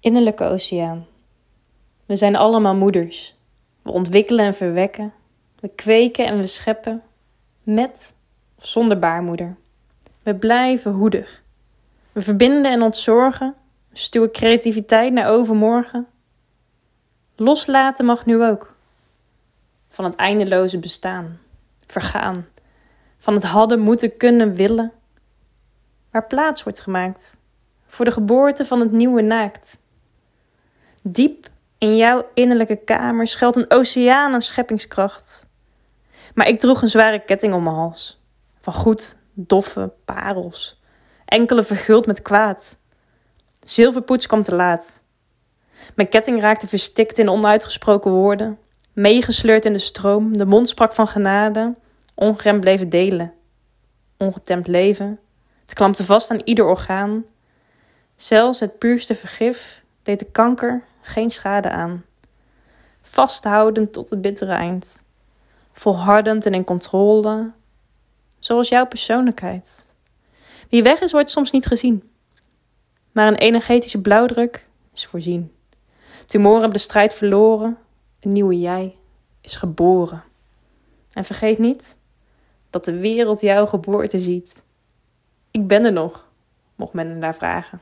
Innerlijke oceaan. We zijn allemaal moeders. We ontwikkelen en verwekken. We kweken en we scheppen. Met of zonder baarmoeder. We blijven hoeder. We verbinden en ontzorgen. We stuwen creativiteit naar overmorgen. Loslaten mag nu ook. Van het eindeloze bestaan. Vergaan. Van het hadden, moeten, kunnen, willen. Waar plaats wordt gemaakt. Voor de geboorte van het nieuwe naakt. Diep in jouw innerlijke kamer schuilt een oceaan aan scheppingskracht. Maar ik droeg een zware ketting om mijn hals. Van goed, doffe parels. Enkele verguld met kwaad. Zilverpoets kwam te laat. Mijn ketting raakte verstikt in onuitgesproken woorden. Meegesleurd in de stroom, de mond sprak van genade. Ongeremd bleven delen. Ongetemd leven. Het klampte vast aan ieder orgaan. Zelfs het puurste vergif deed de kanker geen schade aan. Vasthoudend tot het bittere eind. Volhardend en in controle. Zoals jouw persoonlijkheid. Wie weg is, wordt soms niet gezien. Maar een energetische blauwdruk is voorzien. Tumoren hebben de strijd verloren. Een nieuwe jij is geboren. En vergeet niet dat de wereld jouw geboorte ziet. Ik ben er nog, mocht men daar vragen.